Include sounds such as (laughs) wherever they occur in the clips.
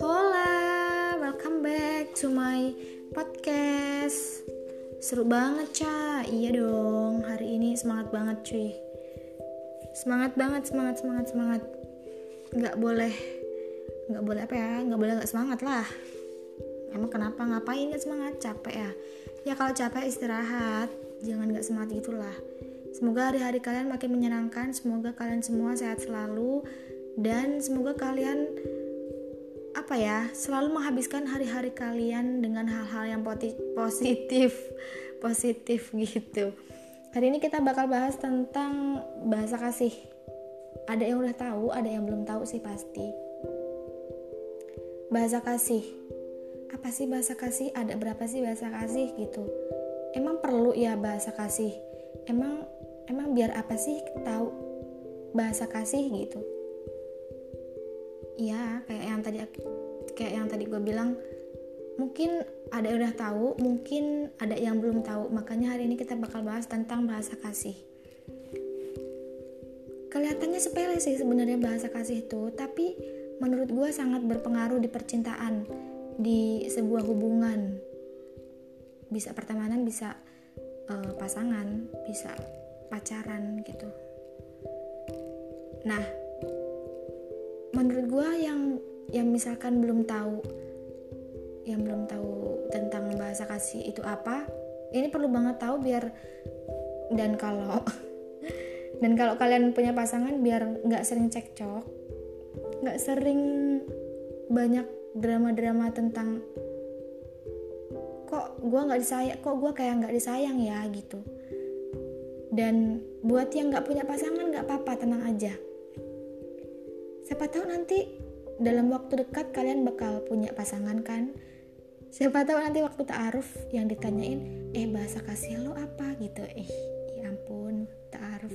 Hola, welcome back to my podcast. Seru banget, Ca. Iya dong, hari ini semangat banget, cuy. Semangat banget, semangat, semangat, semangat. Nggak boleh, nggak boleh apa ya? Nggak boleh nggak semangat lah. Emang kenapa? Ngapain nggak semangat? Capek ya? Ya kalau capek istirahat, jangan nggak semangat gitulah. Semoga hari-hari kalian makin menyenangkan. Semoga kalian semua sehat selalu dan semoga kalian apa ya selalu menghabiskan hari-hari kalian dengan hal-hal yang positif (laughs) positif gitu. Hari ini kita bakal bahas tentang bahasa kasih. Ada yang udah tahu ada yang belum tahu sih pasti. Bahasa kasih. Apa sih bahasa kasih? Ada berapa sih bahasa kasih gitu? Emang perlu ya bahasa kasih? Emang emang biar apa sih tahu bahasa kasih? Gitu. Ya kayak yang tadi kayak yang tadi gue bilang mungkin ada yang udah tahu mungkin ada yang belum tahu. Makanya hari ini kita bakal bahas tentang bahasa kasih. Kelihatannya sepele sih sebenarnya bahasa kasih itu tapi menurut gue sangat berpengaruh di percintaan di sebuah hubungan. Bisa pertemanan bisa uh, pasangan bisa pacaran gitu. Nah menurut gue yang yang misalkan belum tahu yang belum tahu tentang bahasa kasih itu apa ini perlu banget tahu biar dan kalau (laughs) dan kalau kalian punya pasangan biar nggak sering cekcok nggak sering banyak drama-drama tentang kok gue nggak disayang kok gue kayak nggak disayang ya? gitu dan buat yang nggak punya pasangan nggak apa-apa tenang aja. Siapa tahu nanti dalam waktu dekat kalian bakal punya pasangan kan? Siapa tahu nanti waktu ta'aruf yang ditanyain eh bahasa kasih lo apa? Gitu. Eh ya ampun ta'aruf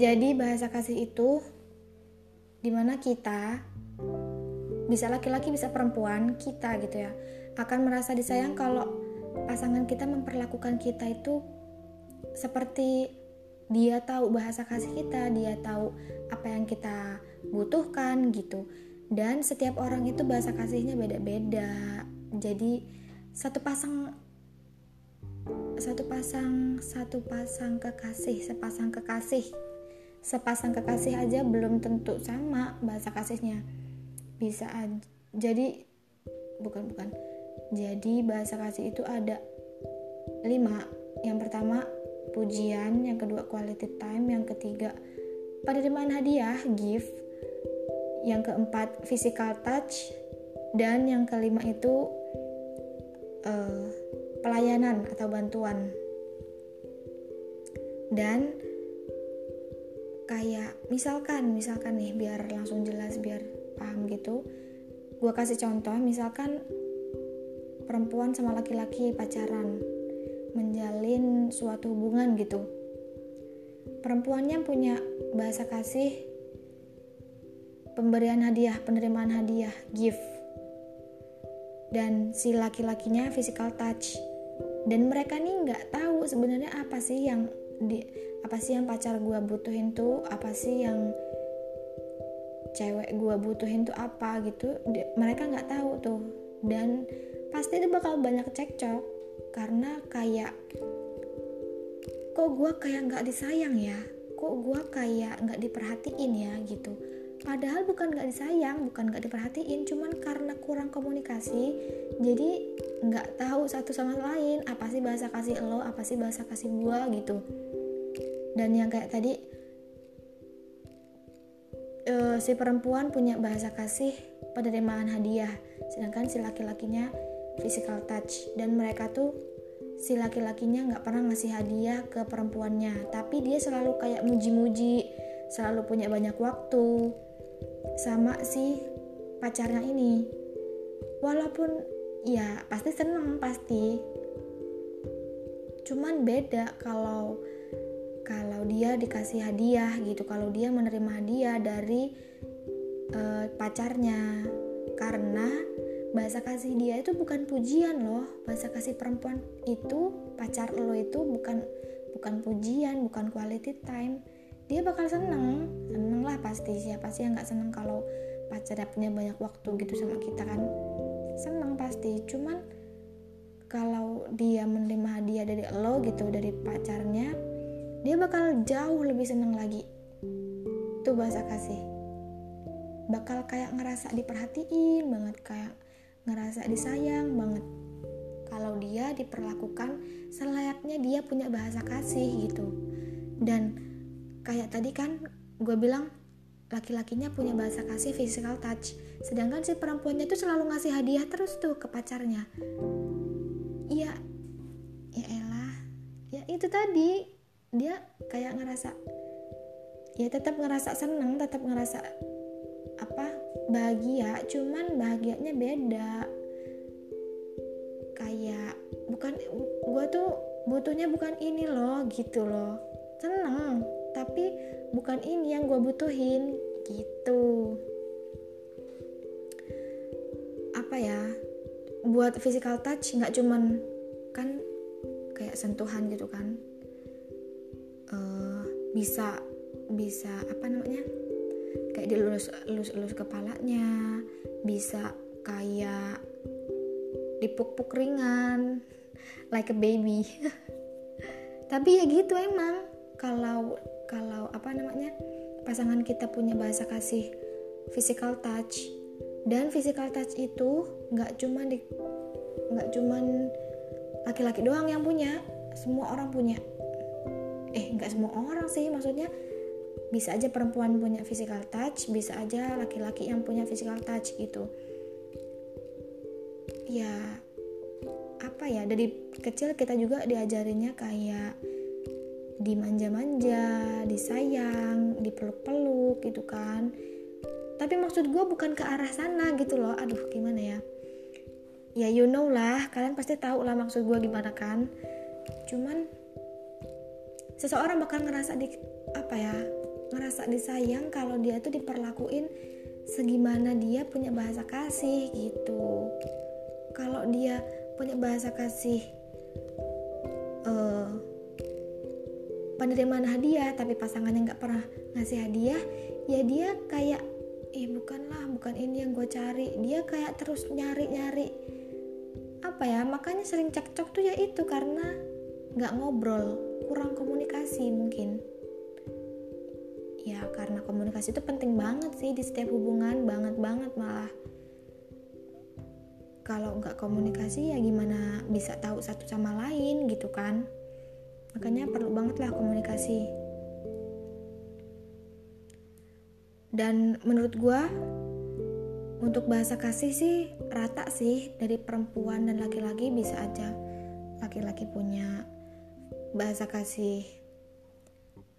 jadi bahasa kasih itu di mana kita bisa laki-laki bisa perempuan kita gitu ya akan merasa disayang kalau pasangan kita memperlakukan kita itu seperti dia tahu bahasa kasih kita, dia tahu apa yang kita butuhkan gitu. Dan setiap orang itu bahasa kasihnya beda-beda. Jadi satu pasang satu pasang satu pasang kekasih, sepasang kekasih. Sepasang kekasih aja belum tentu sama bahasa kasihnya. Bisa aja. Jadi bukan bukan. Jadi bahasa kasih itu ada lima. Yang pertama pujian, yang kedua quality time, yang ketiga penerimaan hadiah, gift, yang keempat physical touch, dan yang kelima itu uh, pelayanan atau bantuan. Dan kayak misalkan, misalkan nih biar langsung jelas biar paham gitu, gue kasih contoh misalkan perempuan sama laki-laki pacaran menjalin suatu hubungan gitu. Perempuannya punya bahasa kasih pemberian hadiah, penerimaan hadiah, gift. Dan si laki-lakinya physical touch. Dan mereka nih nggak tahu sebenarnya apa sih yang di apa sih yang pacar gue butuhin tuh, apa sih yang cewek gue butuhin tuh apa gitu. mereka nggak tahu tuh. Dan pasti itu bakal banyak cekcok karena kayak kok gue kayak nggak disayang ya? Kok gue kayak nggak diperhatiin ya gitu. Padahal bukan nggak disayang bukan nggak diperhatiin cuman karena kurang komunikasi jadi nggak tahu satu sama lain apa sih bahasa kasih lo apa sih bahasa kasih gue gitu. Dan yang kayak tadi uh, si perempuan punya bahasa kasih penerimaan hadiah sedangkan si laki-lakinya physical touch. Dan mereka tuh si laki-lakinya nggak pernah ngasih hadiah ke perempuannya. Tapi dia selalu kayak muji-muji selalu punya banyak waktu. Sama si pacarnya ini. Walaupun ya pasti seneng pasti. Cuman beda kalau kalau dia dikasih hadiah gitu. Kalau dia menerima hadiah dari uh, pacarnya bahasa kasih dia itu bukan pujian loh. Bahasa kasih perempuan itu pacar lo itu bukan bukan pujian bukan quality time. Dia bakal seneng seneng lah pasti. Siapa sih yang nggak seneng kalau pacarnya punya banyak waktu gitu sama kita kan? Seneng pasti. Cuman kalau dia menerima hadiah dari lo gitu dari pacarnya dia bakal jauh lebih seneng lagi. Itu bahasa kasih. Bakal kayak ngerasa diperhatiin banget kayak ngerasa disayang banget. Kalau dia diperlakukan selayaknya dia punya bahasa kasih gitu. Dan kayak tadi kan gue bilang laki-lakinya punya bahasa kasih physical touch. Sedangkan si perempuannya tuh selalu ngasih hadiah terus tuh ke pacarnya. Iya ya elah. Ya itu tadi. Dia kayak ngerasa ya tetap ngerasa seneng tetap ngerasa apa bahagia cuman bahagianya beda. Kayak bukan gue tuh butuhnya bukan ini loh gitu loh. Seneng tapi bukan ini yang gue butuhin gitu. Apa ya buat physical touch nggak cuman kan kayak sentuhan gitu kan. Uh, bisa bisa apa namanya kayak dilus lus lus kepalanya bisa kayak dipuk-puk ringan like a baby. (laughs) Tapi ya gitu emang kalau kalau apa namanya pasangan kita punya bahasa kasih physical touch. Dan physical touch itu nggak cuma di nggak cuman laki-laki doang yang punya semua orang punya. Eh nggak semua orang sih maksudnya bisa aja perempuan punya physical touch bisa aja laki-laki yang punya physical touch gitu. Ya apa ya dari kecil kita juga diajarinya kayak dimanja-manja, disayang, dipeluk-peluk gitu kan. Tapi maksud gue bukan ke arah sana gitu loh. Aduh gimana ya? Ya you know lah. Kalian pasti tahu lah maksud gue gimana kan. Cuman seseorang bakal ngerasa di apa ya ngerasa disayang kalau dia tuh diperlakuin segimana dia punya bahasa kasih gitu. Kalau dia punya bahasa kasih uh, penerimaan hadiah tapi pasangannya nggak pernah ngasih hadiah ya dia kayak eh bukanlah bukan ini yang gue cari. Dia kayak terus nyari nyari apa ya makanya sering cekcok tuh ya itu karena nggak ngobrol kurang komunikasi mungkin ya karena komunikasi itu penting banget sih di setiap hubungan banget banget malah. Kalau nggak komunikasi ya gimana bisa tahu satu sama lain gitu kan? Makanya perlu banget lah komunikasi. Dan menurut gue untuk bahasa kasih sih rata sih dari perempuan dan laki-laki bisa aja. Laki-laki punya bahasa kasih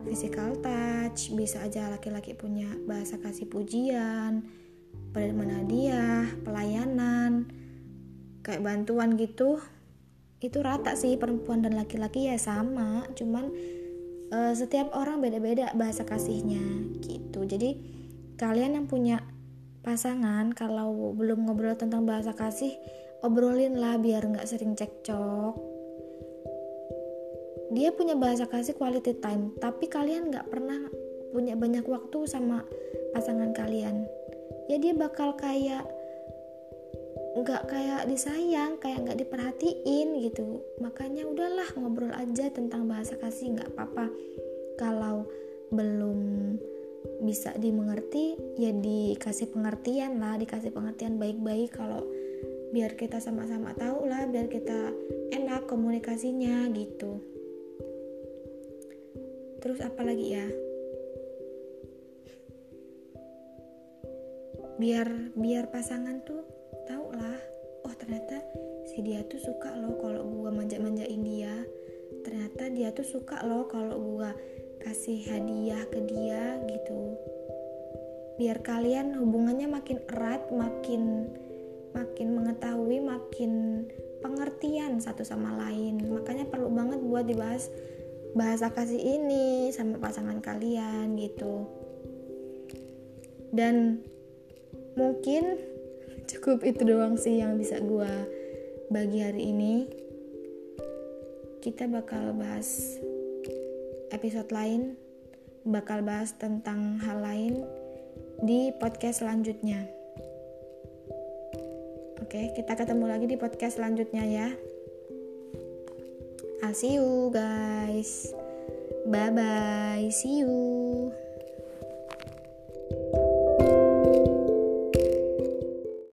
physical touch bisa aja laki-laki punya bahasa kasih pujian penerimaan hadiah pelayanan kayak bantuan gitu. Itu rata sih perempuan dan laki-laki ya sama. Cuman uh, setiap orang beda-beda bahasa kasihnya gitu. Jadi kalian yang punya pasangan kalau belum ngobrol tentang bahasa kasih obrolin lah biar nggak sering cekcok dia punya bahasa kasih quality time tapi kalian nggak pernah punya banyak waktu sama pasangan kalian. Ya dia bakal kayak nggak kayak disayang kayak nggak diperhatiin gitu. Makanya udahlah ngobrol aja tentang bahasa kasih nggak apa-apa. Kalau belum bisa dimengerti ya dikasih pengertian lah dikasih pengertian baik-baik. Kalau biar kita sama-sama tahu lah biar kita enak komunikasinya gitu terus apa lagi ya? Biar biar pasangan tuh tahu lah. Oh ternyata si dia tuh suka loh kalau gua manja-manjain dia. Ternyata dia tuh suka loh kalau gua kasih hadiah ke dia gitu. Biar kalian hubungannya makin erat makin makin mengetahui makin pengertian satu sama lain. Makanya perlu banget buat dibahas bahasa kasih ini sama pasangan kalian gitu dan mungkin (laughs) cukup itu doang sih yang bisa gue bagi hari ini kita bakal bahas episode lain bakal bahas tentang hal lain di podcast selanjutnya. Oke, kita ketemu lagi di podcast selanjutnya ya. I'll see you guys. Bye bye. See you.